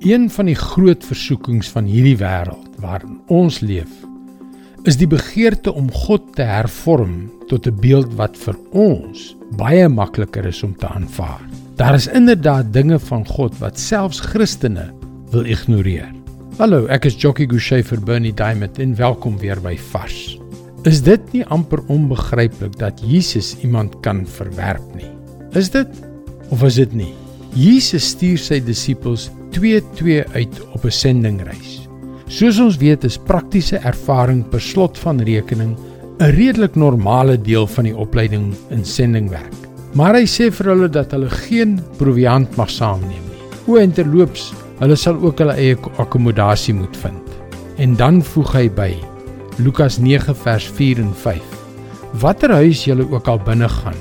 Een van die groot versoekings van hierdie wêreld waarin ons leef, is die begeerte om God te hervorm tot 'n beeld wat vir ons baie makliker is om te aanvaar. Daar is inderdaad dinge van God wat selfs Christene wil ignoreer. Hallo, ek is Jockey Gouchee vir Bernie Diamond en welkom weer by Vars. Is dit nie amper onbegryplik dat Jesus iemand kan verwerp nie? Is dit of is dit nie? Jesus stuur sy disippels 2-2 uit op 'n sendingreis. Soos ons weet is praktiese ervaring per slot van rekening 'n redelik normale deel van die opleiding in sendingwerk. Maar hy sê vir hulle dat hulle geen proviant mag saamneem nie. O en terloops, hulle sal ook hulle eie akkommodasie moet vind. En dan voeg hy by Lukas 9 vers 4 en 5. Watter huis julle ook al binne gaan,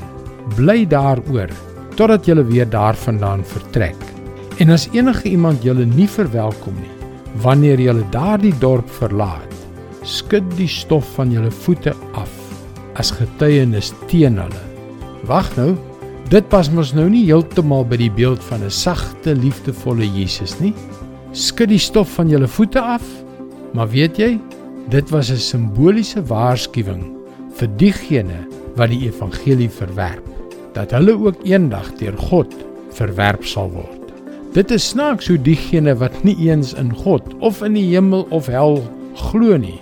bly daaroor totdat julle weer daarvandaan vertrek. En as enige iemand julle nie verwelkom nie, wanneer julle daardie dorp verlaat, skud die stof van julle voete af as getuienis teen hulle. Wag nou, dit pas mos nou nie heeltemal by die beeld van 'n sagte, liefdevolle Jesus nie. Skud die stof van julle voete af. Maar weet jy, dit was 'n simboliese waarskuwing vir diegene wat die evangelie verwerp, dat hulle ook eendag deur God verwerp sal word. Dit is snaaks hoe diegene wat nie eens in God of in die hemel of hel glo nie,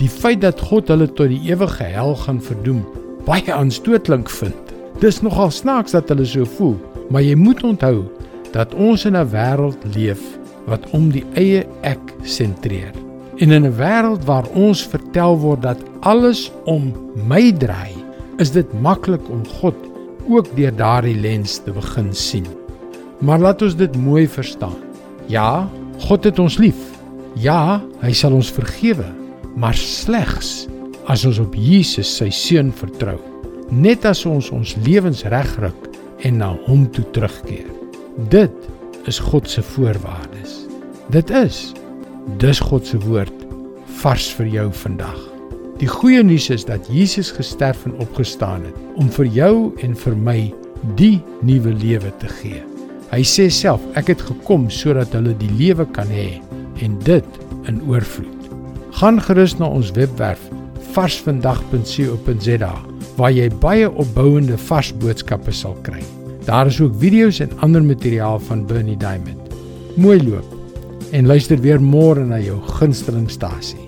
die feit dat God hulle tot die ewige hel gaan verdoem, baie aanstootlik vind. Dis nogal snaaks dat hulle so voel, maar jy moet onthou dat ons in 'n wêreld leef wat om die eie ek sentreer. En in 'n wêreld waar ons vertel word dat alles om my draai, is dit maklik om God ook deur daardie lens te begin sien. Maar laat ons dit mooi verstaan. Ja, God het ons lief. Ja, hy sal ons vergewe, maar slegs as ons op Jesus sy seun vertrou. Net as ons ons lewens regryk en na hom toe terugkeer. Dit is God se voorwaardes. Dit is dis God se woord vars vir jou vandag. Die goeie nuus is dat Jesus gesterf en opgestaan het om vir jou en vir my die nuwe lewe te gee. Hy sê self, ek het gekom sodat hulle die lewe kan hê en dit in oorvloed. Gaan gerus na ons webwerf varsvandag.co.za waar jy baie opbouende vars boodskappe sal kry. Daar is ook video's en ander materiaal van Bernie Diamond. Mooi loop en luister weer môre na jou gunstelingstasie.